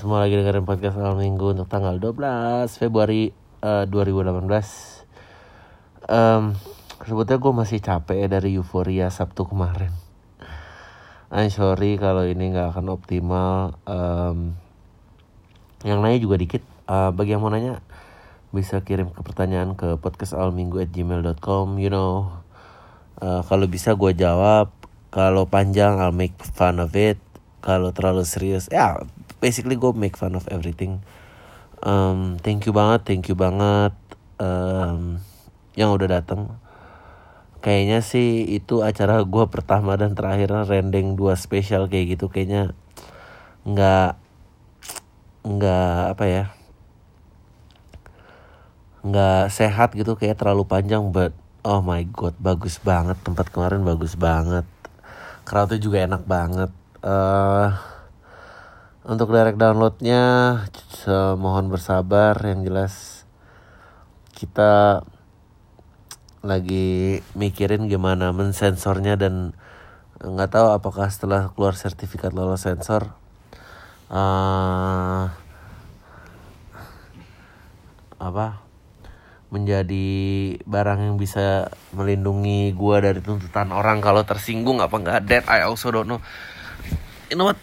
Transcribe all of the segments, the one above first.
semua lagi dengerin podcast malam minggu untuk tanggal 12 Februari uh, 2018 um, Sebetulnya gue masih capek ya dari euforia Sabtu kemarin. I'm sorry kalau ini gak akan optimal. Um, Yang nanya juga dikit. Uh, Bagi yang mau nanya Bisa kirim ke pertanyaan ke podcastalminggu@gmail.com You know. Uh, Kalau bisa gue jawab. Kalau panjang I'll make fun of it. Kalau terlalu serius ya basically gue make fun of everything. Um, thank you banget thank you banget um, yang udah datang kayaknya sih itu acara gue pertama dan terakhir rendeng dua spesial kayak gitu. Kayaknya nggak nggak apa ya nggak sehat gitu kayak terlalu panjang but oh my god bagus banget. Tempat kemarin bagus banget. Crowdnya juga enak banget. Uh, untuk direct downloadnya mohon bersabar yang jelas kita lagi mikirin gimana mensensornya dan nggak tahu apakah setelah keluar sertifikat lolos sensor uh, apa menjadi barang yang bisa melindungi gua dari tuntutan orang kalau tersinggung apa nggak. Dead I also don't know. You know what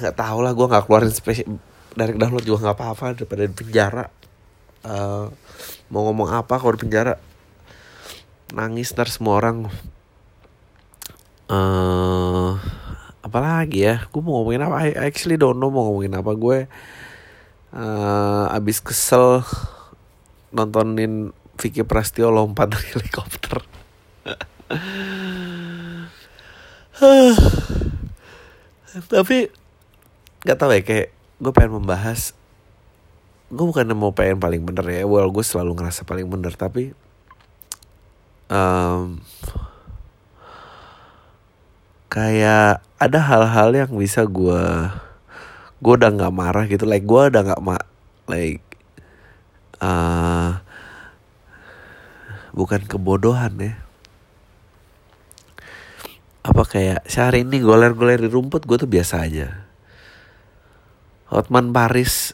nggak tahu lah gue nggak keluarin spesial dari download juga nggak apa-apa daripada di penjara. Uh, mau ngomong apa kalau di penjara? Nangis ntar semua orang. Uh, apalagi ya gue mau ngomongin apa? I actually don't know mau ngomongin apa. Gue uh, abis kesel nontonin Vicky Prastio lompat dari helikopter. Tapi nggak tahu ya kayak gue pengen membahas gue bukan mau pengen paling bener ya. Well gue selalu ngerasa paling bener tapi um, kayak ada hal-hal yang bisa gue gue udah nggak marah gitu. Like gue udah nggak ma like uh, bukan kebodohan ya. Apa kayak sehari ini goler-goler di rumput gue tuh biasa aja Hotman Paris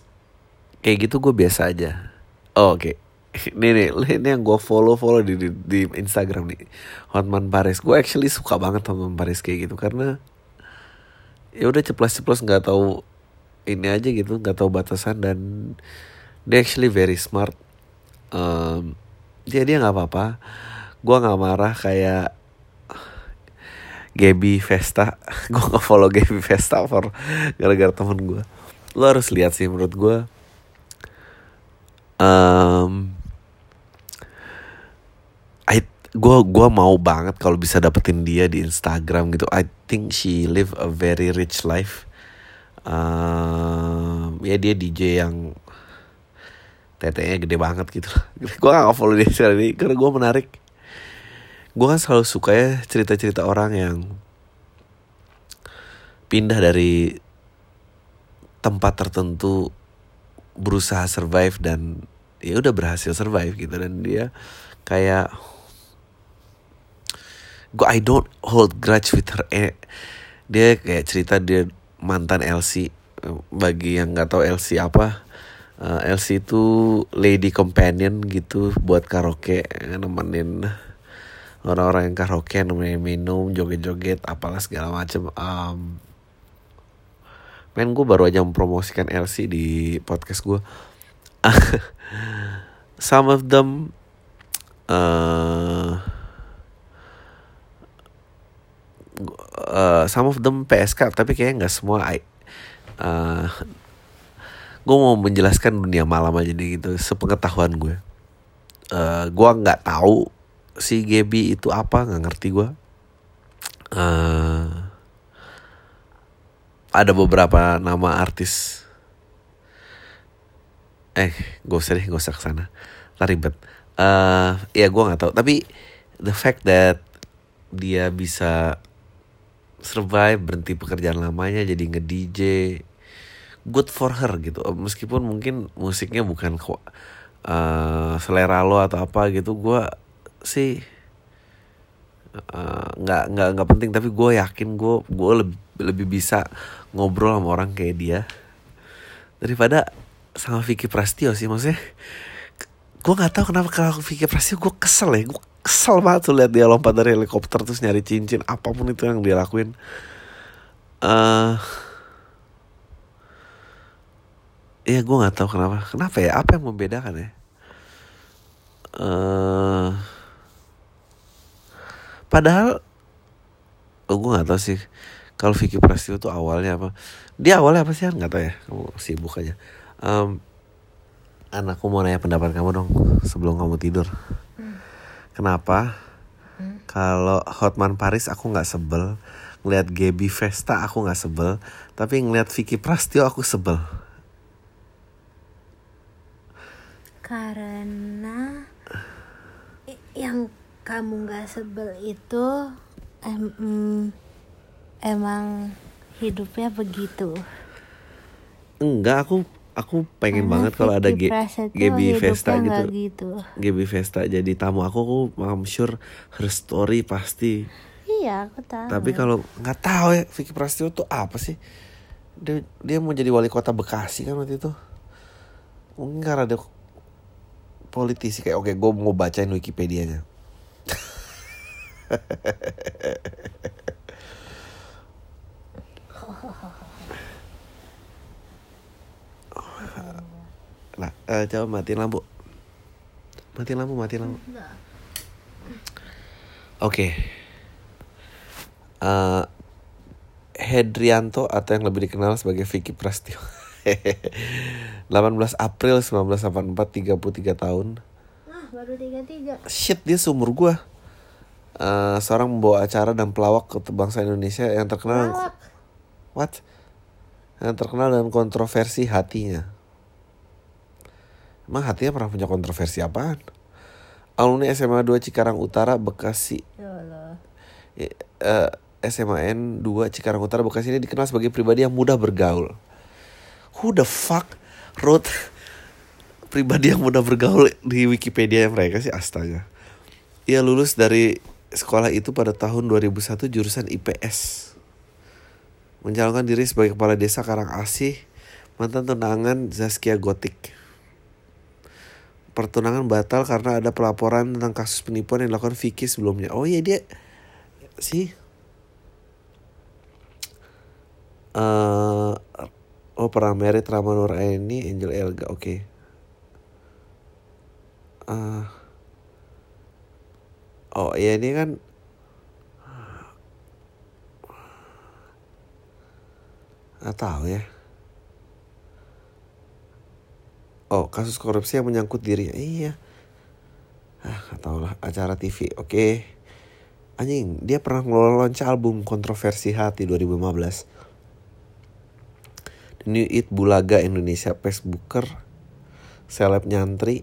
kayak gitu gue biasa aja. Oh, oke. Okay. ini nih ini yang gue follow follow di, di di Instagram nih. Hotman Paris. Gue actually suka banget Hotman Paris kayak gitu karena ya udah ceplos-ceplos nggak tahu ini aja gitu nggak tahu batasan dan dia actually very smart. Um, dia nggak apa-apa. Gue nggak marah kayak Gaby Vesta. Gue gak follow Gaby Vesta for gara-gara temen gue lo harus lihat sih menurut gue um, I gue gua mau banget kalau bisa dapetin dia di Instagram gitu. I think she live a very rich life. Um, ya dia DJ yang tetenya gede banget gitu. Gue gak follow dia sekarang ini karena gue menarik. Gue kan selalu suka ya cerita-cerita orang yang pindah dari tempat tertentu berusaha survive dan ya udah berhasil survive gitu. Dan dia kayak gue I don't hold grudge with her. Eh, dia kayak cerita dia mantan LC bagi yang nggak tahu LC apa uh, LC itu lady companion gitu buat karaoke nemenin orang-orang yang karaoke nemenin minum joget-joget apalah segala macem. Um, men gue baru aja mempromosikan LC di podcast gue some of them uh, uh, some of them PSK tapi kayaknya nggak semua I, uh, gue mau menjelaskan dunia malam aja nih gitu sepengetahuan gue uh, gue nggak tahu si Gaby itu apa nggak ngerti gue uh, ada beberapa nama artis. Eh gak usah deh gak usah ke sana. Lah ribet. Uh, ya gue nggak tahu tapi the fact that dia bisa survive berhenti pekerjaan lamanya jadi nge DJ good for her gitu. Meskipun mungkin musiknya bukan uh, selera lo atau apa gitu gue sih nggak uh, nggak nggak penting. Tapi gue yakin gue gue lebih lebih bisa ngobrol sama orang kayak dia. Daripada sama Vicky Prastio sih maksudnya gue nggak tahu kenapa kalau Vicky Prastio gue kesel ya gue kesel banget tuh lihat dia lompat dari helikopter terus nyari cincin apa pun itu yang dia lakuin. Uh, ya gue nggak tahu kenapa. Kenapa ya? Apa yang membedakan ya? Uh, padahal oh, gue nggak tahu sih kalau Vicky Prasetyo tuh awalnya apa? Dia awalnya apa sih nggak tahu ya kamu sibuk aja. Um, anakku mau nanya pendapat kamu dong sebelum kamu tidur. Hmm. kenapa? Hmm. kalau Hotman Paris aku nggak sebel. Ngeliat Gaby Vesta aku nggak sebel. Tapi ngeliat Vicky Prasetyo aku sebel. Karena yang kamu nggak sebel itu mm, emang hidupnya begitu? Enggak aku aku pengen Karena banget kalau ada G Gaby Vesta gitu. gitu? Gaby Vesta jadi tamu aku aku I'm sure her story pasti. Iya aku tahu. Tapi kalau nggak tahu ya Vicky Prasetyo tuh apa sih? Dia, dia mau jadi wali kota Bekasi kan waktu itu. Mungkin karena ada politisi kayak oke gue mau bacain Wikipedia-nya nah uh, coba matiin lampu. Matiin lampu matiin lampu. Oke. Okay. uh, eh, Hedrianto atau yang lebih dikenal sebagai Vicky Prastio? 18 April 1984 33 tahun. Nah baru 33 Shit dia seumur gue uh, Seorang membawa acara dan pelawak ke bangsa Indonesia yang terkenal pelawak. What? Yang terkenal dengan kontroversi hatinya Emang hatinya pernah punya kontroversi apaan? Alumni SMA 2 Cikarang Utara Bekasi ya Allah. Uh, SMAN 2 Cikarang Utara Bekasi ini dikenal sebagai pribadi yang mudah bergaul who the fuck wrote pribadi yang mudah bergaul di Wikipedia mereka sih astaga. Ia lulus dari sekolah itu pada tahun 2001 jurusan IPS. Mencalonkan diri sebagai kepala desa Karangasih, mantan tunangan Zaskia Gotik. Pertunangan batal karena ada pelaporan tentang kasus penipuan yang dilakukan Vicky sebelumnya. Oh iya dia sih uh, Oh pernah merit Rama Nur Aini, Angel Elga, oke. Okay. Uh, oh iya ini kan Gak tahu ya. Oh, kasus korupsi yang menyangkut dirinya. Iya. Ah, gak tau lah. Acara TV. Oke. Okay. Anjing, dia pernah ngelola album kontroversi hati 2015. New It Bulaga Indonesia Facebooker Seleb Nyantri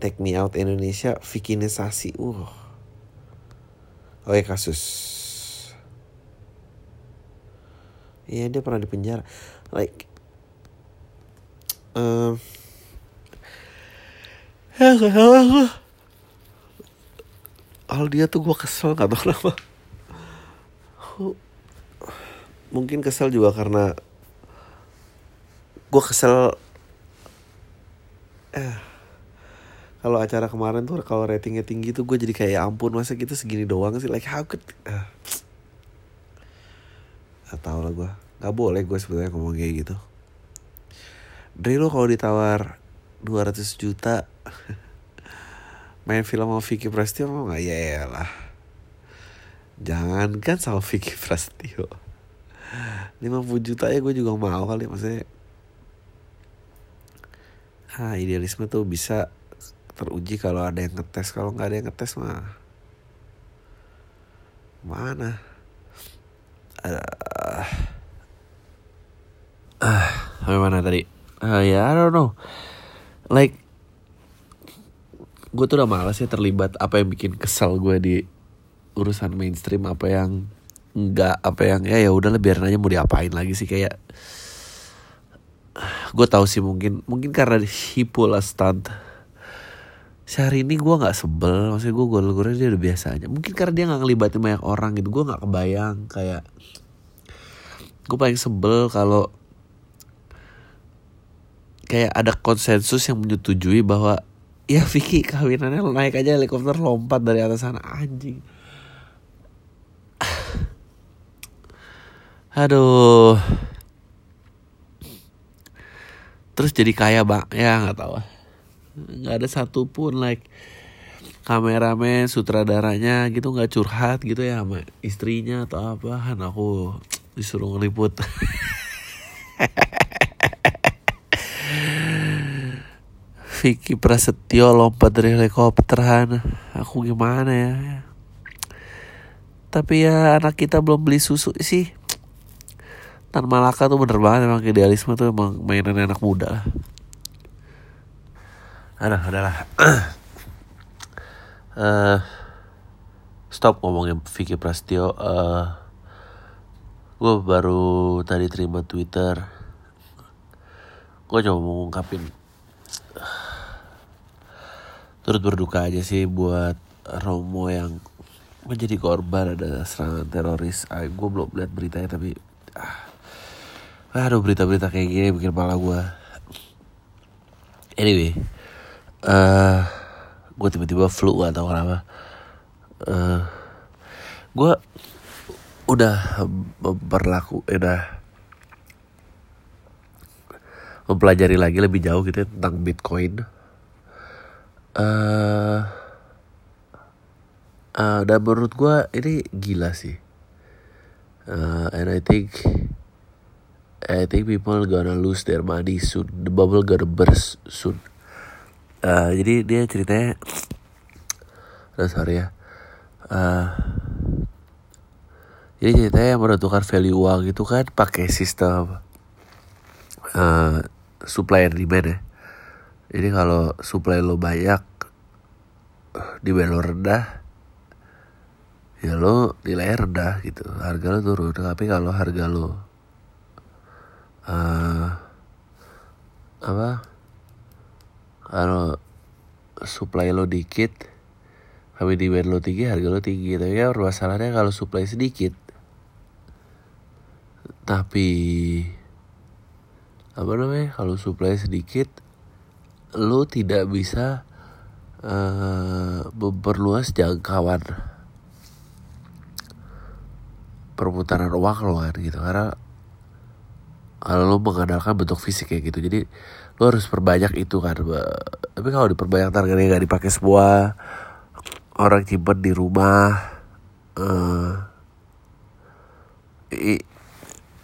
Take Me Out Indonesia Vikinisasi uh. Oke kasus Iya dia pernah di penjara Like um, Ya gak salah gue tuh gue kesel gak tau kenapa Mungkin kesel juga karena gue kesel eh kalau acara kemarin tuh kalau ratingnya tinggi tuh gue jadi kayak ya ampun masa gitu segini doang sih? Like how could uh, gak tau lah gue nggak boleh gue sebenarnya ngomong kayak gitu. Dari lo kalau ditawar 200 juta. Main film sama Vicky Prasetyo mau nggak? Ya lah jangan kan sama Vicky Prasetyo 50 juta ya gue juga mau kali maksudnya. Ah idealisme tuh bisa teruji kalau ada yang ngetes. Kalau nggak ada yang ngetes mah mana? Ah. Uh, mana tadi? Uh, ya yeah, I don't know like gue tuh udah malas ya terlibat apa yang bikin kesal gue di urusan mainstream apa yang enggak apa yang ya ya udah biarin aja mau diapain lagi sih kayak gue tahu sih mungkin mungkin karena he pull a stunt. Sehari ini gue nggak sebel maksudnya gue gol golnya dia udah biasa aja. Mungkin karena dia nggak ngelibatin banyak orang gitu gue nggak kebayang kayak gue paling sebel kalau kayak ada konsensus yang menyetujui bahwa ya Vicky kawinannya naik aja helikopter lompat dari atas sana. Anjing. Aduh. Terus jadi kaya bang ya nggak tahu. Nggak ada satupun like kameramen sutradaranya gitu nggak curhat gitu ya sama istrinya atau apa. Aku disuruh ngeliput Vicky Prasetyo lompat dari helikopter Han. Aku gimana ya? Tapi ya anak kita belum beli susu sih. Tan Malaka tuh bener banget emang idealisme tuh emang mainan anak muda lah. Aduh udahlah. Uh, Stop ngomongin Vicky Prasetyo. Uh, Gue baru tadi terima Twitter. Gue coba mau ngungkapin Turut berduka aja sih buat Romo yang menjadi korban ada serangan teroris. Ah, gue belum lihat beritanya tapi ah, aduh berita-berita kayak gini bikin kepala gue. Anyway, uh, gue tiba-tiba flu gak tau kenapa. Uh, gue udah berlaku, udah mempelajari lagi lebih jauh gitu ya, tentang Bitcoin. Uh, uh, dan menurut gue ini gila sih. Uh, and I think I think people gonna lose their money soon. The bubble gonna burst soon. Uh, jadi dia ceritanya, oh, sorry ya. Uh, jadi ceritanya menentukan value uang itu kan pakai sistem uh, supply and demand ya. Jadi kalau supply lo banyak, demand lo rendah, ya lo nilai rendah gitu. Harga lo turun. Tapi kalau harga lo uh, apa? Kalau supply lo dikit tapi demand lo tinggi harga lo tinggi. Tapi ya masalahnya kalau supply sedikit tapi apa namanya kalau supply sedikit lo tidak bisa uh, memperluas jangkauan perputaran uang lo kan gitu. Karena kalau lo mengandalkan bentuk fisik kayak gitu jadi lo harus perbanyak itu kan. Tapi kalau diperbanyak targetnya nggak dipakai semua orang simpan di rumah uh,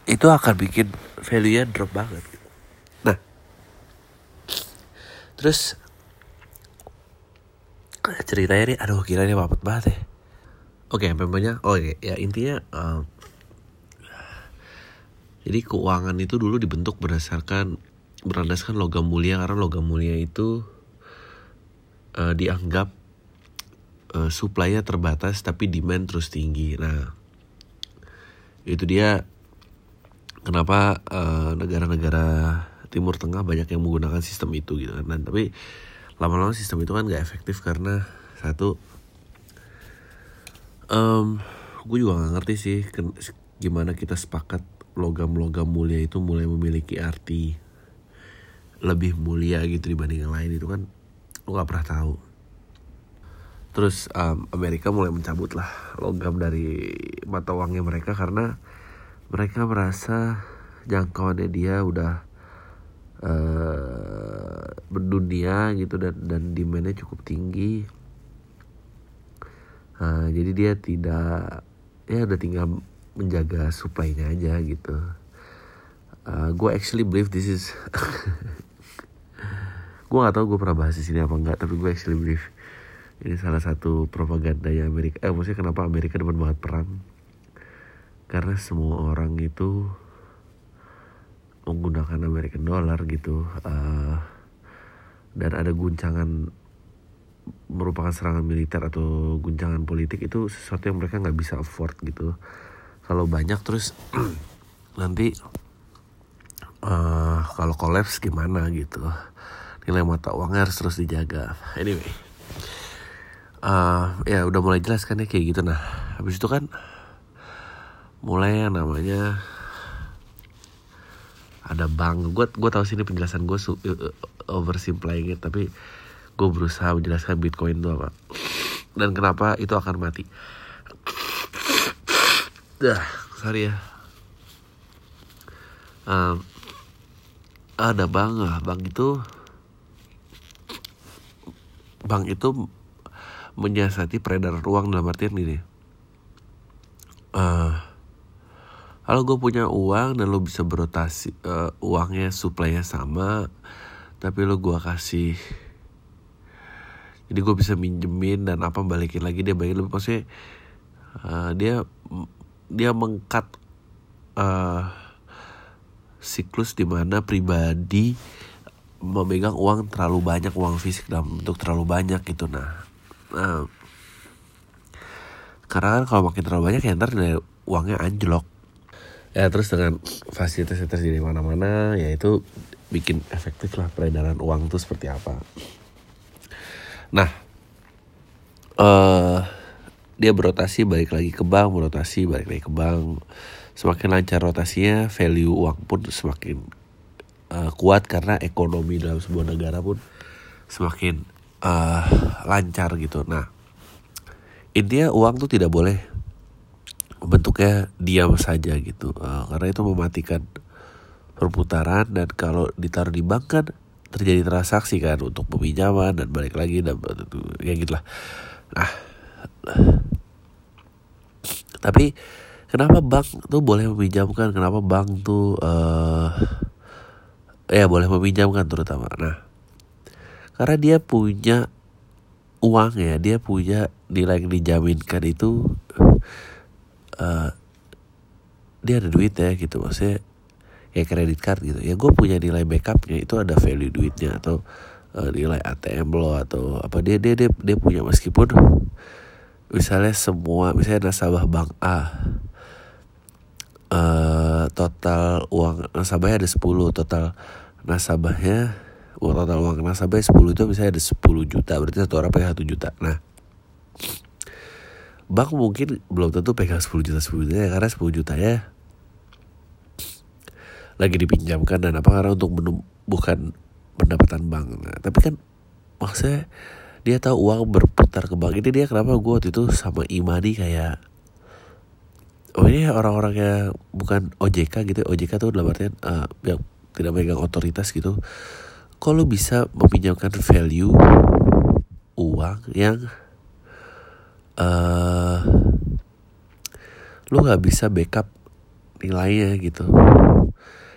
itu akan bikin value nya drop banget gitu. nah terus ceritanya nih aduh kira ini wapet banget ya Oke, okay, memangnya, oh ya intinya, uh, jadi keuangan itu dulu dibentuk berdasarkan berlandaskan logam mulia karena logam mulia itu uh, dianggap uh, supply-nya terbatas tapi demand terus tinggi. Nah, itu dia kenapa negara-negara uh, Timur Tengah banyak yang menggunakan sistem itu gitu kan. Dan tapi lama-lama sistem itu kan gak efektif karena satu um, gue juga gak ngerti sih gimana kita sepakat logam-logam mulia itu mulai memiliki arti lebih mulia gitu dibanding yang lain itu kan lo gak pernah tahu terus um, Amerika mulai mencabut lah logam dari mata uangnya mereka karena mereka merasa jangkauannya dia udah uh, berdunia gitu dan dan demandnya cukup tinggi. Uh, jadi dia tidak ya udah tinggal menjaga supply-nya aja gitu. Uh, gue actually believe this is gue gak tau gue pernah bahas di sini apa enggak tapi gue actually believe ini salah satu propaganda ya Amerika eh maksudnya kenapa Amerika depan banget perang. Karena semua orang itu menggunakan American dollar gitu uh, dan ada guncangan merupakan serangan militer atau guncangan politik itu sesuatu yang mereka nggak bisa afford gitu. Kalau banyak terus nanti uh, kalau kolaps gimana gitu? Nilai mata uangnya harus terus dijaga. Anyway uh, ya udah mulai jelas kan ya kayak gitu. Nah habis itu kan mulai yang namanya ada bank. Gue gue tahu sini penjelasan gue su- uh, oversimplifying it, tapi gue berusaha menjelaskan bitcoin itu apa. Dan kenapa itu akan mati. Dah sorry ya. Um, ada bank lah bank itu bank itu menyiasati peredaran uang dalam artian gini. Eh kalau gue punya uang dan lo bisa berotasi eh, uangnya supply-nya sama tapi lo gue kasih. Jadi gue bisa minjemin dan apa balikin lagi dia balikin lebih maksudnya eh, dia dia mengkat eh, siklus di mana pribadi memegang uang terlalu banyak uang fisik dalam bentuk terlalu banyak gitu. Nah, nah karena kan kalau makin terlalu banyak ya ntar uangnya anjlok ya terus dengan fasilitas yang terjadi di mana-mana ya itu bikin efektif lah peredaran uang tuh seperti apa. Nah eh dia berotasi balik lagi ke bank berotasi balik lagi ke bank. Semakin lancar rotasinya value uang pun semakin eh, kuat karena ekonomi dalam sebuah negara pun semakin eh, lancar gitu. Nah intinya uang tuh tidak boleh bentuknya diam saja gitu. Eh, karena itu mematikan perputaran dan kalau ditaruh di bank kan terjadi transaksi kan untuk peminjaman dan balik lagi dan ya gitulah. Nah tapi kenapa bank tuh boleh meminjamkan? Kenapa bank tuh eh ya boleh meminjamkan terutama? Nah karena dia punya uang ya dia punya nilai yang dijaminkan itu eh dia ada duit ya gitu. Maksudnya kayak kredit card gitu. Ya gue punya nilai backupnya itu ada value duitnya atau eh, nilai ATM lo atau apa. Dia dia dia, dia punya. Meskipun misalnya semua misalnya nasabah bank A eh total uang nasabahnya ada 10 total nasabahnya uang total uang nasabahnya 10 itu misalnya ada 10 juta berarti satu orang pegang 1 juta. Nah bank mungkin belum tentu pegang 10 juta 10 juta ya karena 10 juta ya. Lagi dipinjamkan dan apa? Karena untuk menumbuhkan pendapatan bank nah, tapi kan maksudnya dia tahu uang berputar ke bank ini dia kenapa gue waktu itu sama Imadi kayak oh ini orang-orang yang bukan OJK gitu. OJK tuh dalam artian eh, yang tidak megang otoritas gitu. Kalau bisa meminjamkan value uang yang eh lu nggak bisa backup nilainya gitu.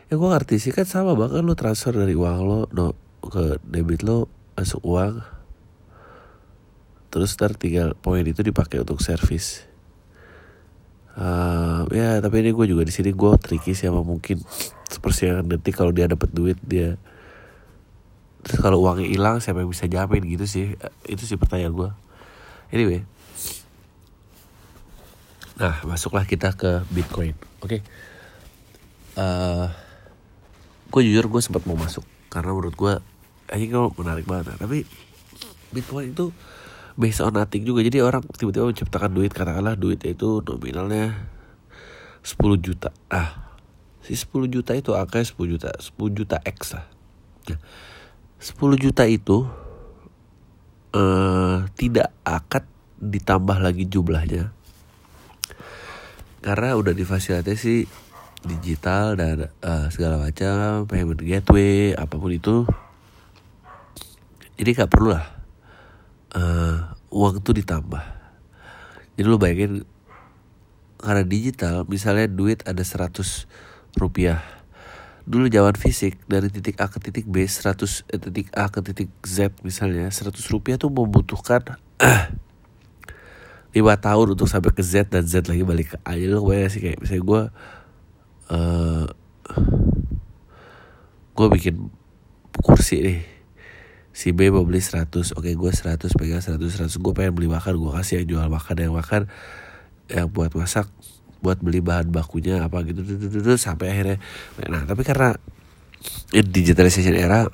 Ya gue ngerti sih kan sama banget lu transfer dari uang lo no, ke debit lo masuk uang. Terus ntar tinggal poin itu dipakai untuk servis Eh, ya tapi ini gue juga di sini gue tricky sih sama mungkin sepersiakan detik kalau dia dapat duit dia terus kalau uangnya hilang siapa yang bisa jamin gitu sih. Eh, itu sih pertanyaan gue anyway nah masuklah kita ke bitcoin. Oke. Eh, gue jujur gue sempat mau masuk. Karena menurut gue ini kalau menarik banget Nah, tapi bitcoin itu based on nothing juga. Jadi orang tiba-tiba menciptakan duit. Katakanlah duit itu nominalnya 10 juta. Ah si 10 juta itu angkanya 10 juta 10 juta X lah. Nah, 10 juta itu eh tidak akan ditambah lagi jumlahnya karena udah difasilitasi digital dan eh, segala macam payment gateway apa pun itu. Jadi nggak perlu lah eh, uang tuh ditambah. Jadi lu bayangin karena digital misalnya duit ada 100 rupiah. Dulu zaman fisik dari titik A ke titik B 100 eh, titik A ke titik Z misalnya 100 rupiah tuh membutuhkan lima tahun untuk sampai ke Z dan Z lagi balik ke A. Jadi lu bayangin sih kayak misalnya gue eh gue bikin kursi nih. Si B mau beli 100 oke gue 100 pegang 100 100 gue pengen beli makan gue kasih yang jual makan. Yang makan yang buat masak buat beli bahan bakunya apa gitu sampai akhirnya. Nah tapi karena digitalization era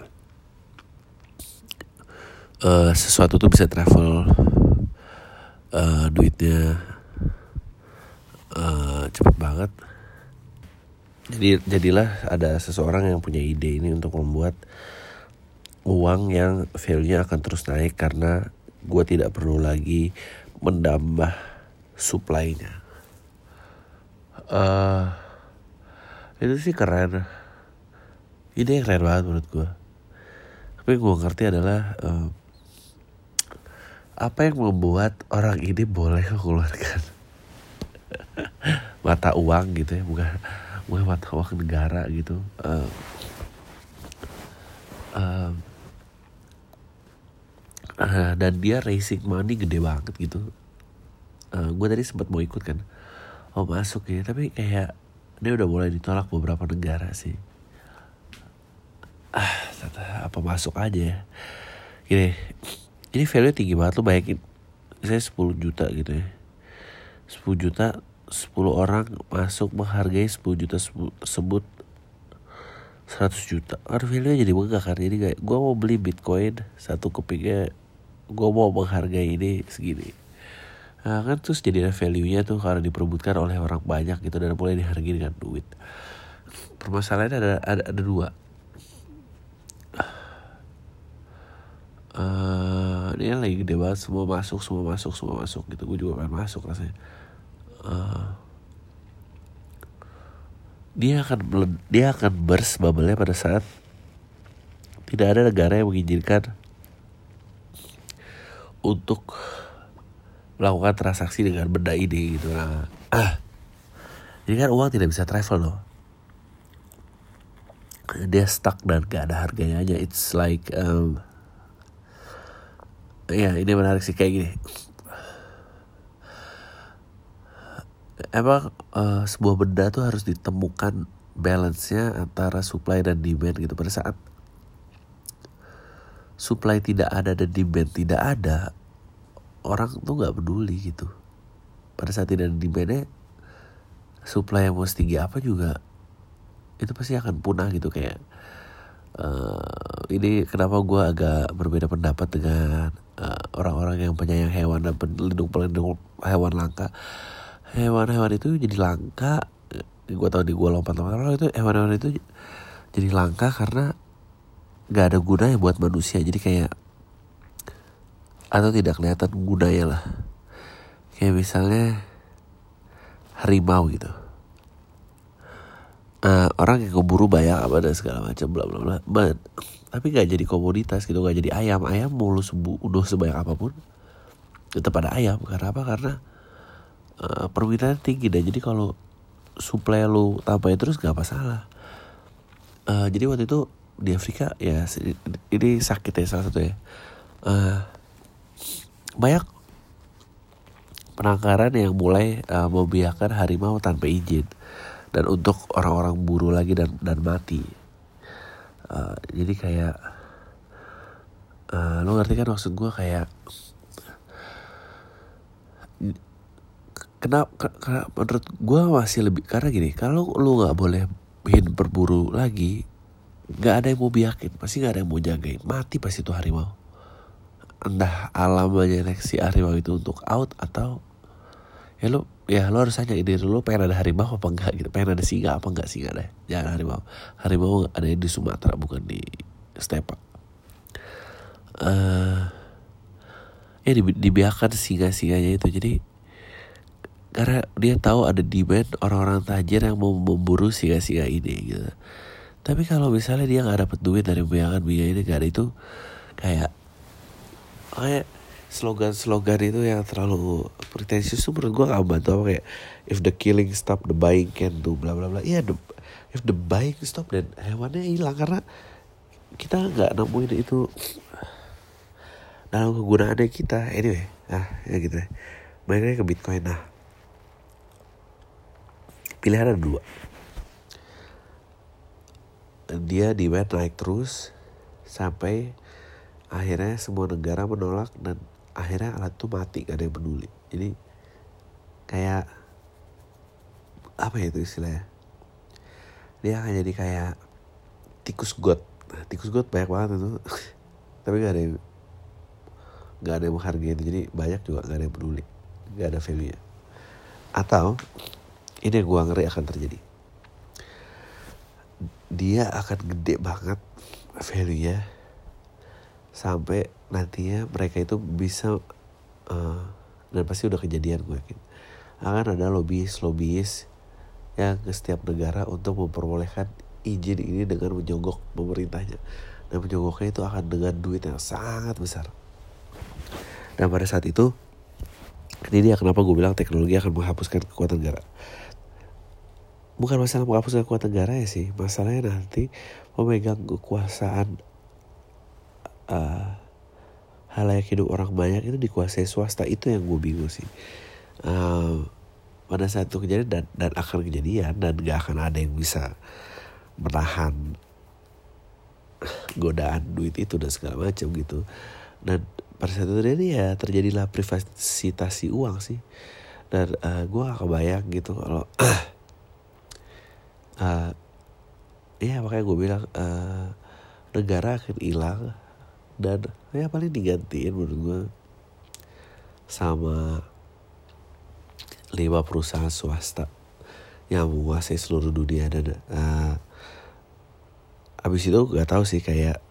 eh, sesuatu tuh bisa travel eh, duitnya eh, cepet banget jadi jadilah ada seseorang yang punya ide ini untuk membuat uang yang value-nya akan terus naik karena gue tidak perlu lagi menambah supply-nya. Uh, itu sih keren. Ini yang keren banget menurut gue. Tapi gue ngerti adalah uh, apa yang membuat orang ini boleh mengeluarkan mata uang gitu ya, bukan bukan mata uang negara gitu. Uh, uh, uh, dan dia racing money gede banget gitu. Uh, gue tadi sempat mau ikut kan. Oh masuk ya. Tapi kayak dia udah mulai ditolak beberapa negara sih. Ah apa masuk aja ya? Gini ini value tinggi banget lu bayangin. Saya 10 juta gitu ya. 10 juta 10 orang masuk menghargai 10 juta tersebut 100 juta. Aduh value jadi megah kan. Jadi kayak gue mau beli bitcoin Satu kepingnya gue mau menghargai ini segini. Nah, kan terus jadi value nya tuh karena diperbutkan oleh orang banyak gitu dan mulai dihargai dengan duit. Permasalahannya ada ada, ada dua. Uh, ini lagi gede banget semua masuk semua masuk semua masuk gitu. Gue juga pengen masuk rasanya. Uh, dia akan dia akan burst bubble pada saat tidak ada negara yang mengizinkan untuk melakukan transaksi dengan benda ini gitu. Nah ah. Jadi kan uang tidak bisa travel loh. Dia stuck dan gak ada harganya. Aja it's like um, ya ini menarik sih kayak gini. Emang uh, sebuah benda tuh harus ditemukan balance-nya antara supply dan demand gitu. Pada saat supply tidak ada dan demand tidak ada orang tuh nggak peduli gitu. Pada saat tidak ada demandnya supply yang mau setinggi apa juga itu pasti akan punah gitu. Kayak uh, ini kenapa gue agak berbeda pendapat dengan uh, orang-orang yang penyayang hewan dan pelindung pelindung hewan langka. Hewan-hewan itu jadi langka. Gue tau di gue lompat-lompat itu hewan-hewan itu jadi langka karena gak ada gunanya buat manusia. Jadi kayak atau tidak kelihatan gunanya lah. Kayak misalnya harimau gitu. Uh, orang yang keburu banyak apa dan segala macam bla bla bla. But tapi gak jadi komoditas gitu gak jadi ayam. Ayam mulu sembuh udah sebanyak apa pun tetap ada ayam. Karena apa? Karena uh, permintaan tinggi dan jadi kalau suplai lu tambahin terus gak masalah. Uh, jadi waktu itu di Afrika ya ini sakit ya salah satu ya. Uh, banyak penangkaran yang mulai uh, membiarkan harimau tanpa izin. Dan untuk orang-orang buru lagi dan dan mati uh, jadi kayak uh, lo ngerti kan maksud gue kayak kenapa karena menurut gue masih lebih karena gini kalau lo nggak boleh berburu lagi nggak ada yang mau biakin pasti nggak ada yang mau jagain mati pasti itu harimau. Entah alam aja si harimau itu untuk out atau ya lo ya lo harus tanya diri lo pengen ada harimau apa enggak? Gitu. Pengen ada singa apa enggak singa deh jangan harimau. Harimau ada di Sumatera bukan di Stepa. Uh, ya dibiarkan singa-singanya itu. Jadi karena dia tahu ada demand orang-orang tajir yang mau memburu singa-singa ini gitu. Tapi kalau misalnya dia nggak dapet duit dari bayangan biaya ini gak ada itu kayak kayak slogan-slogan itu yang terlalu pretensius tuh menurut gue gak bantu apa kayak if the killing stop the buying can do bla bla bla. Iya yeah, if the buying stop dan hewannya hilang karena kita nggak nemuin itu dalam kegunaannya kita. Anyway nah ya gitu ya. Mainnya ke bitcoin nah. Pilihan ada dua. Dia demand naik terus sampai akhirnya semua negara menolak dan akhirnya alat itu mati gak ada yang peduli. Jadi kayak apa ya itu istilahnya? Dia akan jadi kayak tikus got. Nah, tikus got banyak banget itu. Tapi gak ada yang gak ada yang menghargai itu. Jadi banyak juga gak ada yang peduli. Gak ada value nya atau ini yang gue ngeri akan terjadi. Dia akan gede banget value-nya sampai nantinya mereka itu bisa uh, dan pasti udah kejadian gue yakin. Akan ada lobbyis lobbyis yang ke setiap negara untuk memperbolehkan izin ini dengan menyogok pemerintahnya. Dan menyogoknya itu akan dengan duit yang sangat besar. Dan pada saat itu ini dia kenapa gue bilang teknologi akan menghapuskan kekuatan negara. Bukan masalah menghapuskan kekuatan negara ya sih masalahnya nanti memegang kekuasaan uh, halayak hidup orang banyak itu dikuasai swasta. Itu yang gue bingung sih. Uh, pada saat itu kejadian dan, dan akan kejadian dan gak akan ada yang bisa menahan godaan duit itu dan segala macam gitu. Dan pada saat itu terjadi ya terjadilah privatisasi uang sih. Dan uh, gue gak kebayang gitu kalau uh, ya makanya gue bilang uh, negara akan hilang dan ya paling digantiin menurut gue sama lima perusahaan swasta yang menguasai seluruh dunia. Dan uh, abis itu gak tahu sih kayak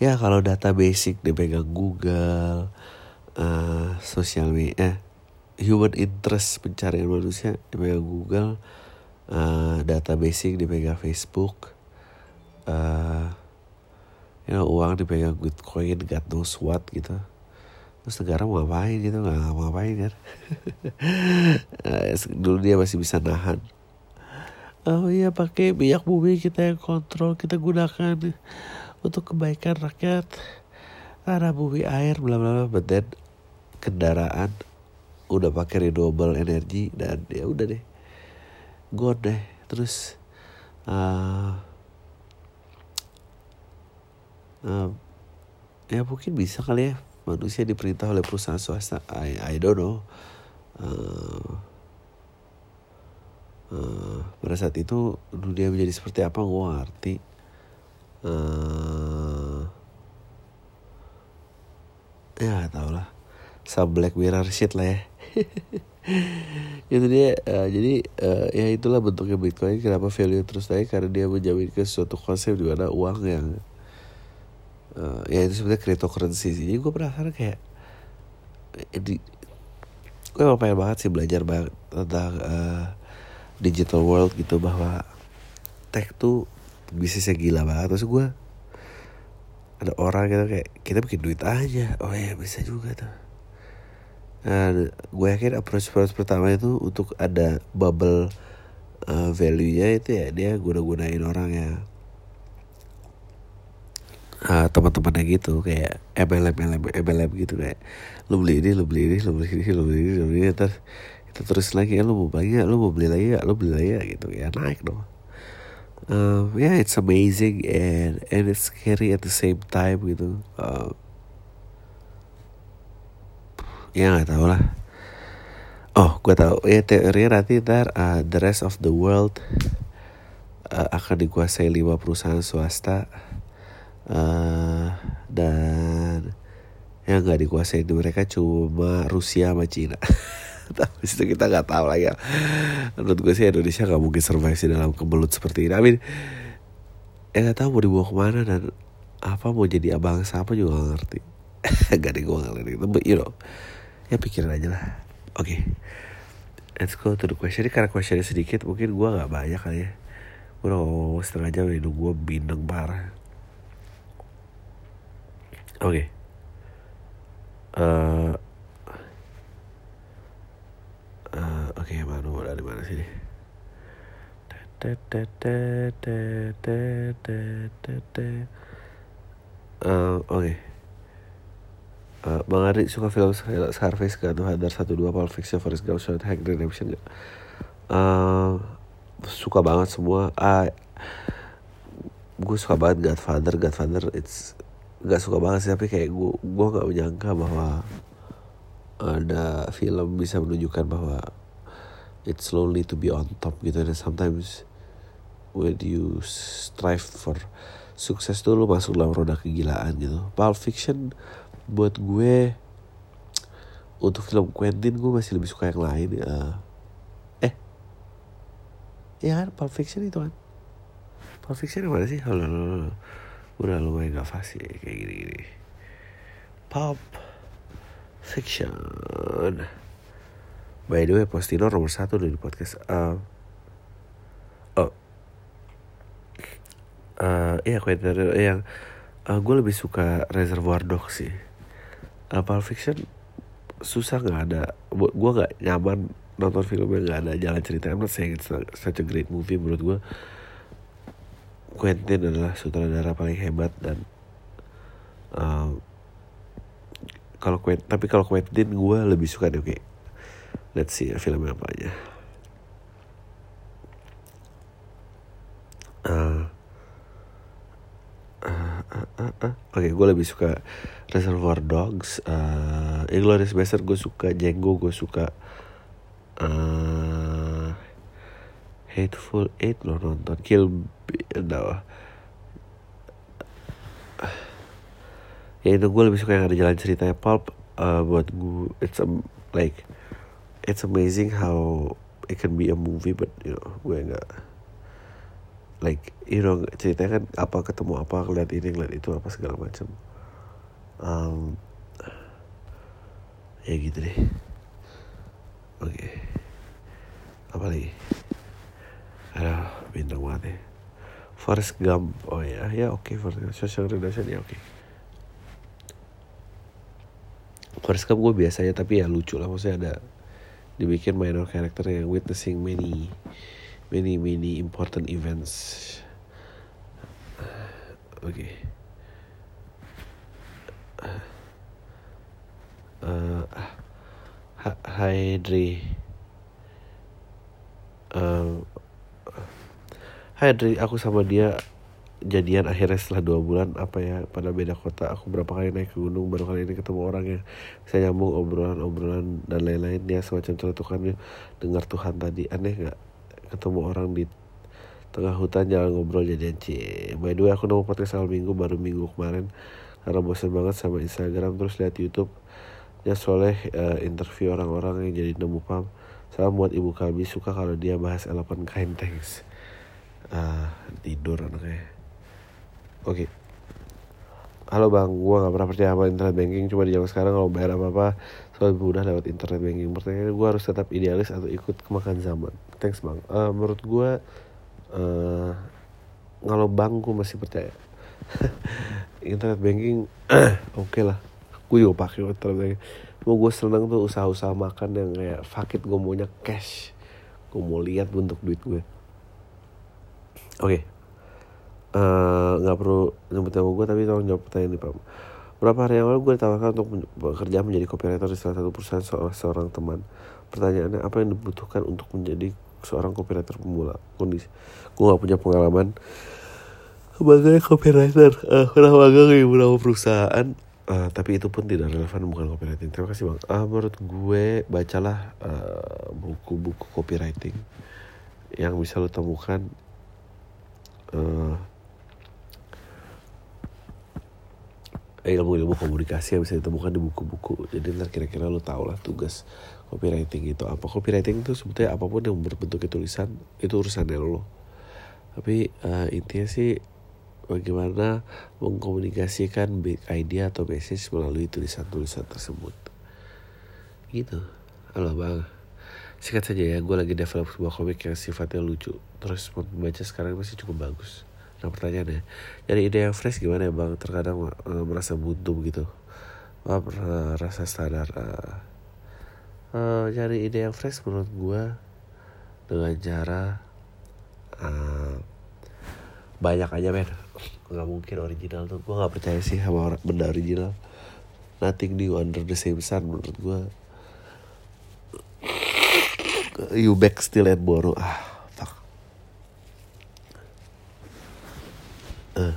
ya kalau data basic dipegang Google uh, sosial media eh, human interest pencarian manusia dipegang Google uh, data basic dipegang Facebook uh, know, uang dipegang Bitcoin God knows what gitu. Terus negara mau ngapain gitu? Nggak ngapain kan? Dulu dia masih bisa nahan. Oh iya pakai minyak bumi kita yang kontrol kita gunakan untuk kebaikan rakyat. Tanah bumi air bla bla bla. Then kendaraan udah pakai renewable energy dan ya udah deh. God deh. Terus uh, uh, ya mungkin bisa kali ya. Manusia diperintah oleh perusahaan swasta. I I don't know. Uh, uh, pada saat itu dunia menjadi seperti apa gue ngerti. Uh, ya tau lah. Some black mirror shit lah ya. Itu dia uh, jadi uh, ya itulah bentuknya bitcoin kenapa value terus naik? Karena dia menjaminkan suatu konsep di mana uang yang uh, ya itu sebenarnya cryptocurrency sih. Jadi gue penasaran kayak eh, di gue emang pengen banget sih belajar banget tentang uh, digital world gitu bahwa tech tuh bisnisnya gila banget. Terus gue ada orang gitu kayak kita bikin duit aja. Oh ya bisa juga tuh. Nah, gue yakin approach approach pertama itu untuk ada bubble uh, value nya itu ya dia guna gunain orang yang uh, teman-temannya gitu kayak MLM MLM MLM gitu kayak lu beli ini lu beli ini lu beli ini lu beli ini lu beli ini terus kita terus lagi ya lu mau beli ya lu mau beli lagi ya lu beli lagi ya gitu ya naik dong. Um, yeah it's amazing and and it's scary at the same time gitu. Uh, ya nggak tahu lah. Oh gue tahu. Ya teorinya nanti ntar uh, the rest of the world uh, akan dikuasai lima perusahaan swasta uh, dan yang nggak dikuasai di mereka cuma Rusia sama Cina. Tapi itu kita nggak tahu lagi. Ya. menurut gue sih Indonesia nggak mungkin survive sih dalam kebelut seperti ini. I mean ya nggak tahu mau dibawa ke mana dan apa mau jadi abang siapa juga gak ngerti. Gak deh gue gak ngerti. But you know ya pikirin aja lah. Oke. Okay. let's go to the question. Karena questionnya sedikit mungkin gue nggak banyak kali ya. Gue udah setengah jam ini gue bindeng parah oke okay. uh, uh, oke okay, mana dari mana sini uh, oke okay. Uh, Bang Ari suka film Scarface gak tuh Hadar 1-2 Pulp Fiction Forrest Gump Short Hack Redemption gak? Uh, suka banget semua uh, gue suka banget Godfather Godfather it's gak suka banget sih tapi kayak gue gue gak menyangka bahwa ada film bisa menunjukkan bahwa it's slowly to be on top gitu. Dan sometimes when you strive for sukses tuh lu masuk dalam roda kegilaan gitu. Pulp Fiction buat gue untuk film Quentin gue masih lebih suka yang lain uh, eh ya kan? Pulp Fiction itu kan? Pulp Fiction yang mana sih? Oh, no, Udah lumayan gak fasih kayak gini-gini. Pulp Fiction. By the way, Postino nomor satu di podcast. Uh, oh. Uh, iya, Quentin yang uh, gue lebih suka Reservoir Dogs sih. Uh, Pulp Fiction susah nggak ada. Gue nggak nyaman nonton filmnya nggak ada jalan cerita. I'm not saying it's such a great movie menurut gue. Quentin adalah sutradara paling hebat dan uh, kalau Quentin tapi kalau Quentin gue lebih suka deh okay. let's see ya filmnya apa aja uh, uh, uh, uh, uh. oke okay, gue lebih suka Reservoir Dogs uh, Inglourious Basterds gue suka Django gue suka Hateful Eight lo nonton. Kill Bill ya itu gue lebih suka yang ada jalan ceritanya pulp uh, buat gue it's a, like it's amazing how it can be a movie but you know gue nggak like you know ceritanya kan apa ketemu apa ngeliat ini ngeliat itu apa segala macam. Um, ya gitu deh. Oke. Okay. apa lagi aduh bintang banget ya Forrest Gump oh ya ya oke okay, Forrest Gump Social Redemption ya oke okay. Forrest Gump gue biasanya tapi ya lucu lah maksudnya ada dibikin minor character yang witnessing many many many important events oke okay. uh, uh, Hai Dri, aku sama dia jadian akhirnya setelah dua bulan. Apa ya pada beda kota aku berapa kali naik ke gunung baru kali ini ketemu orang yang saya nyambung obrolan-obrolan dan lain-lain. Ya semacam celetukannya dengar Tuhan tadi. Aneh nggak ketemu orang di tengah hutan jalan ngobrol jadian cie by the way aku nemu podcast awal minggu baru minggu kemarin. Karena bosan banget sama Instagram terus lihat YouTube. Ya soleh uh, interview orang-orang yang jadi nemu pam. Salam buat ibu kami suka kalau dia bahas elephant kind thanks uh, tidur anaknya. Oke. Okay. halo bang gua nggak pernah percaya sama internet banking cuma di zaman sekarang kalau bayar apa apa soal mudah lewat internet banking. Pertanyaannya gua harus tetap idealis atau ikut kemakan zaman? Thanks bang. Uh, menurut gua uh, kalau bang gua masih percaya. Internet banking oke okay lah. Gue juga pakai internet banking. Mau gue seneng tuh usaha-usaha makan yang kayak fakit gue maunya cash. Gue mau lihat bentuk duit gue Oke. Okay. Uh, nggak perlu nyebut nama gue tapi tolong jawab pertanyaan ini Pak. Berapa hari yang lalu gue ditawarkan untuk bekerja menjadi copywriter di salah satu perusahaan seorang, seorang teman. Pertanyaannya apa yang dibutuhkan untuk menjadi seorang copywriter pemula? Kondisi gue gak punya pengalaman sebagai copywriter. Uh, pernah magang di beberapa perusahaan. Uh, tapi itu pun tidak relevan bukan copywriting. Terima kasih bang. Uh, menurut gue bacalah buku-buku uh, copywriting yang bisa lo temukan uh, ilmu-ilmu komunikasi yang bisa ditemukan di buku-buku. Jadi ntar kira-kira lo tau lah tugas copywriting itu apa. Copywriting itu sebetulnya apa pun yang berbentuk tulisan itu urusannya lo tapi uh, intinya sih bagaimana mengkomunikasikan big idea atau message melalui tulisan-tulisan tersebut. Gitu. Halo bang. Singkat saja ya gue lagi develop sebuah komik yang sifatnya lucu terus membaca sekarang masih cukup bagus. Nah pertanyaannya jadi ide yang fresh gimana ya bang? Terkadang uh, merasa buntu gitu. Uh, rasa standar uh, uh, cari ide yang fresh menurut gue dengan cara uh, banyak aja men. Nggak mungkin original tuh. Gue nggak percaya sih sama orang benda original. Nothing new under the same sun menurut gue you back still at borrow. Ah uh,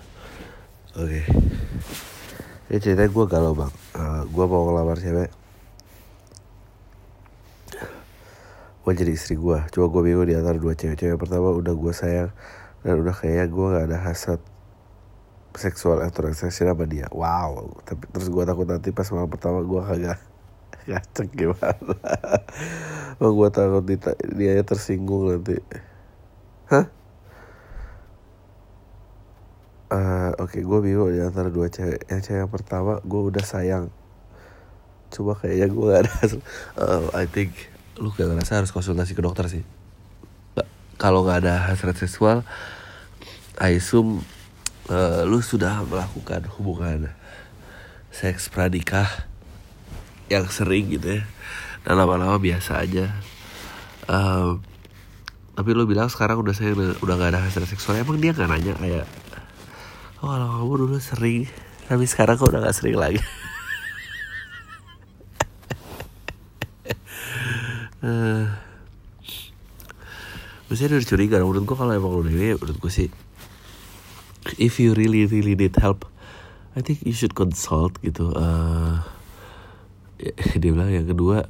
oke. Okay. ini ceritanya gue galau bang. Uh, eh, gue mau ngelamar cewek. Gue jadi istri gue coba gue bingung di antara dua cewek-cewek. Pertama udah gue sayang dan udah kayak gue gak ada hasrat seksual atau attraction sama dia. Wow. Tapi terus gue takut nanti pas malam pertama gue kagak ngacek gimana. Oh gue takut dia tersinggung nanti. Hah Eh, Oke, gue bingung di antara dua cewek. Yang cewek yang pertama, gue udah sayang. Coba kayaknya gue gak ada. Eh, I think lu gak ngerasa harus konsultasi ke dokter sih. Kalau nggak ada hasrat seksual, I assume eh, lu sudah melakukan hubungan seks pranikah yang sering gitu ya. Dan lama-lama biasa aja. Eh, tapi lu bilang sekarang udah saya udah gak ada hasrat seksual. Emang dia nggak nanya kayak Oh kalau kamu dulu sering Tapi sekarang kok udah gak sering lagi? Eh, Maksudnya udah curiga. Menurut gue kalau emang udah ini Menurut gue sih If you really really need help I think you should consult gitu. Eh, Dia bilang yang kedua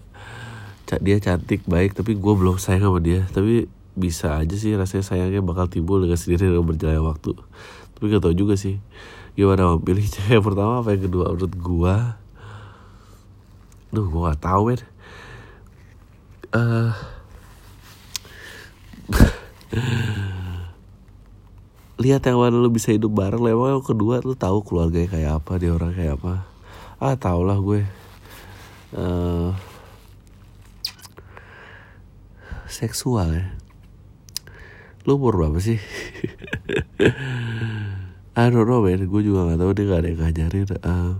Dia cantik baik Tapi gue belum sayang sama dia. Tapi bisa aja sih rasanya sayangnya bakal timbul dengan sendiri dengan berjalannya waktu tapi gak tau juga sih gimana mau cewek pertama apa yang kedua? Menurut gua Duh gua gak tau men Eh, lihat yang mana lu bisa hidup bareng. Lah emang yang kedua lu tahu keluarganya kayak apa dia orang kayak apa. Ah tau lah gue. Eh, seksual ya lu umur berapa sih? I don't know man. Gue juga gak tahu dia gak ada yang ngajarin. Eh,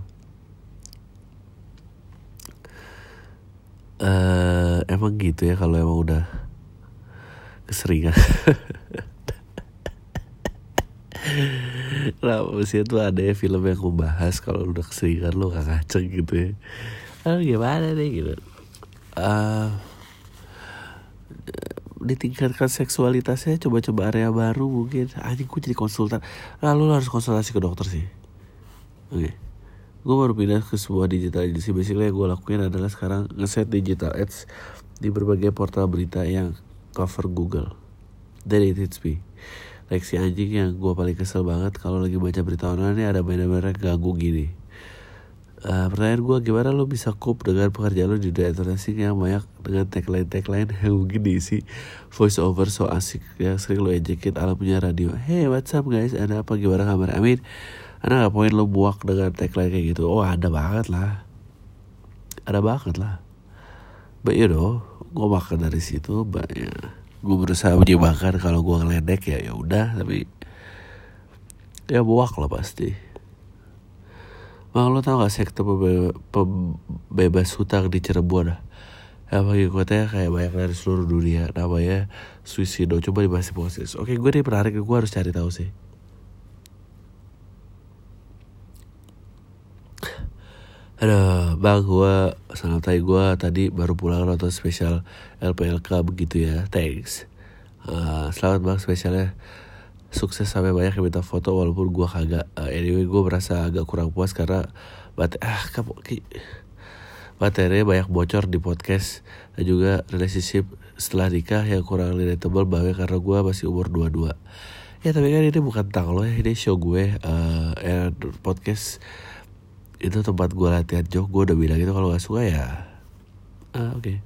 eh, emang gitu ya kalau emang udah keseringan. Nah, maksudnya tuh ada ya film yang membahas kalau udah keseringan lo gak ngaceng gitu ya. Ah, gimana nih gitu. Ah, ditingkatkan seksualitasnya coba-coba area baru mungkin. Anjing gue jadi konsultan. Lalu harus konsultasi ke dokter sih. Oke. Gue baru pindah ke sebuah digital agency. Basically yang gue lakuin adalah sekarang ngeset digital ads di berbagai portal berita yang cover Google. Then it hits like si anjing yang gue paling kesel banget kalau lagi baca berita online ini ada bener-bener ganggu gini Eh, pertanyaan gue gimana lo bisa cope dengan pekerjaan lo di dunia advertising yang banyak dengan tagline-tagline yang mungkin diisi voice over so asik yang sering lo ejekin ala punya radio. Hey what's up guys? Ada apa? Gimana kabar? Amin. Ada gak poin lo buak dengan tagline kayak gitu? Oh ada banget lah. Ada banget lah. But you know gue makan dari situ banyak gue berusaha menyimbangkan kalau gue ngeledek ya ya udah tapi ya buak lah pasti Bang lo tau gak pembe- pembebas hutang di Cirebon ah? Yang pengikutnya kayak banyak dari seluruh dunia. Namanya Suicido Coba dibahas di podcast. Oke gue nih menarik. Gue harus cari tahu sih. Aduh bang gue Santai gue tadi baru pulang nonton spesial LPLK begitu ya. Thanks. Eh, Selamat bang spesialnya sukses sampai banyak yang minta foto walaupun gue kagak. Uh, anyway gue merasa agak kurang puas karena bate ah kamu materinya banyak bocor di podcast dan juga relationship setelah nikah yang kurang relatable bahwa karena gue masih umur 22 ya tapi kan ini bukan tentang lo ya ini show gue. Uh, ya, podcast itu tempat gue latihan joke gue udah bilang gitu kalau gak suka ya. Ah, oke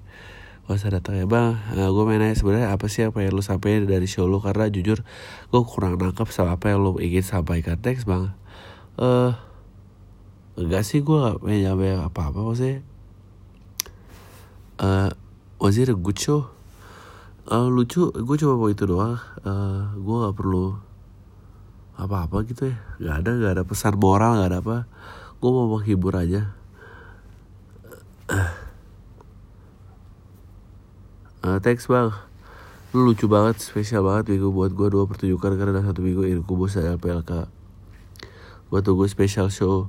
Gak usah datang ya bang. Nah, Gue main nanya sebenarnya apa sih apa yang lu sampaikan dari show lu? Karena jujur gue kurang nangkep sama apa yang lu ingin sampaikan. Thanks bang. Eh Enggak sih gue gak pengen nyampe apa-apa maksudnya. Eh Was it a good show? Eh, lucu, gue cuma mau itu doang. Eh Gue gak perlu Apa-apa gitu ya. Gak ada, gak ada pesan moral, gak ada apa. Gue mau menghibur aja Eh, thanks bang. Lu lucu banget, spesial banget minggu buat gue dua pertunjukan karena ada satu minggu Inkubus dan LPLK Gue tunggu spesial show.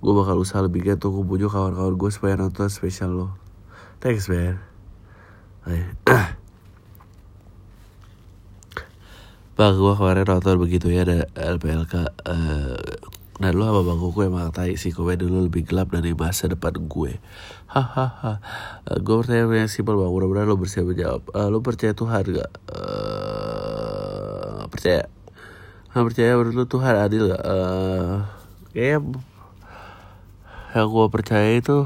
Gue bakal usaha lebih giat untuk bujuk kawan-kawan gue supaya nonton spesial lo Thanks man. Bang gue kemarin nonton begitu ya ada LPLK eh, Dan lu sama bang Kuku emang tai sih Komen dulu lebih gelap dari masa depan gue. Hahaha. Eh, Gue pertanyaan yang simpel bang. Mudah-mudahan lu bersiap menjawab. Eh, Lu percaya Tuhan gak? Eh, percaya. Nah, percaya menurut lu Tuhan adil gak? Eh, Kayaknya Yang gue percaya itu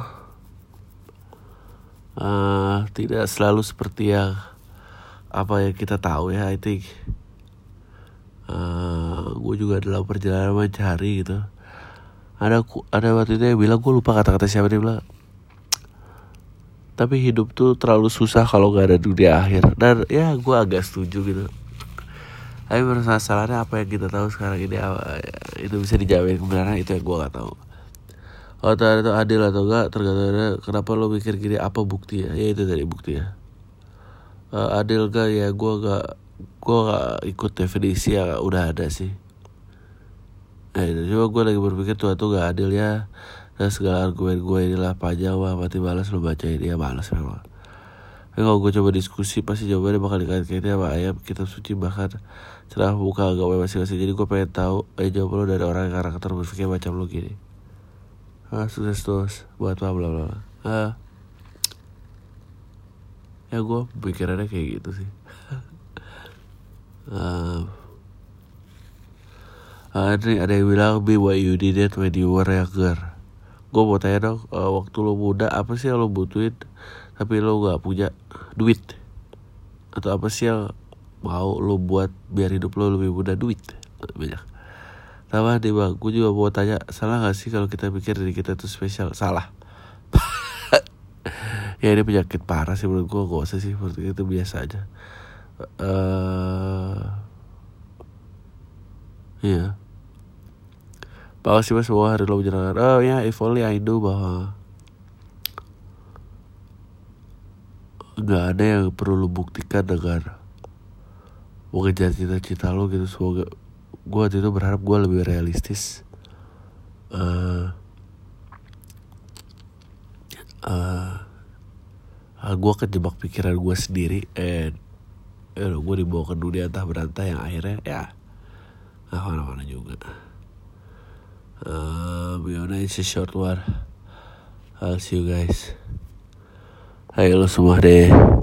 eh, Tidak selalu seperti yang Apa yang kita tahu ya I think. Uh, gue juga dalam perjalanan mencari gitu. Ada ada waktu itu yang bilang gue lupa kata-kata siapa dia bilang tapi hidup tuh terlalu susah kalau gak ada dunia akhir. Dan ya gue agak setuju gitu. Tapi masalahnya apa yang kita tahu sekarang ini itu bisa dijamin kebenaran itu yang gue gak tahu. Kalau ternyata itu adil atau enggak tergantung kenapa lo mikir gini apa bukti ya ya itu tadi bukti ya Eh, adil gak ya gue gak gue gak ikut definisi yang udah ada sih Nah itu cuma gue lagi berpikir Tuhan tuh gak adil ya Dan segala argumen gue inilah panjang wah mati malas lo bacain ya malas memang Tapi kalau gue coba diskusi pasti jawabannya bakal dikait-kaitin sama ayam kitab suci bahkan cerah buka agama masing-masing Jadi gue pengen tahu eh jawab lo dari orang yang karakter berpikir macam lo gini Ah, sukses terus buat apa bla bla bla. Ah. Ya gue pikirannya kayak gitu sih. Ah. Ada ada yang bilang be what you did it when you were younger. Gue mau tanya dong, eh, waktu lo muda apa sih yang lo butuhin tapi lo gak punya duit? Atau apa sih yang mau lo buat biar hidup lo lebih mudah duit? Banyak. Sama deh bang, gue juga mau tanya, salah gak sih kalau kita pikir diri kita tuh spesial? Salah. ya ini penyakit parah sih menurut gue, gak usah sih, menurut itu biasa aja. eh Iya. Makasih mas semua hari lo menyenangkan. Oh ya, if only I know bahwa nggak ada yang perlu lo buktikan dengan mengejar cita-cita lo gitu. Semoga gue waktu itu berharap gue lebih realistis. Eh, eh, uh, gue kejebak pikiran gue sendiri and eh, gue dibawa ke dunia entah berantah yang akhirnya ya nggak mana-mana juga um, Yaudah it's a short one I'll see you guys. Hai lo semua deh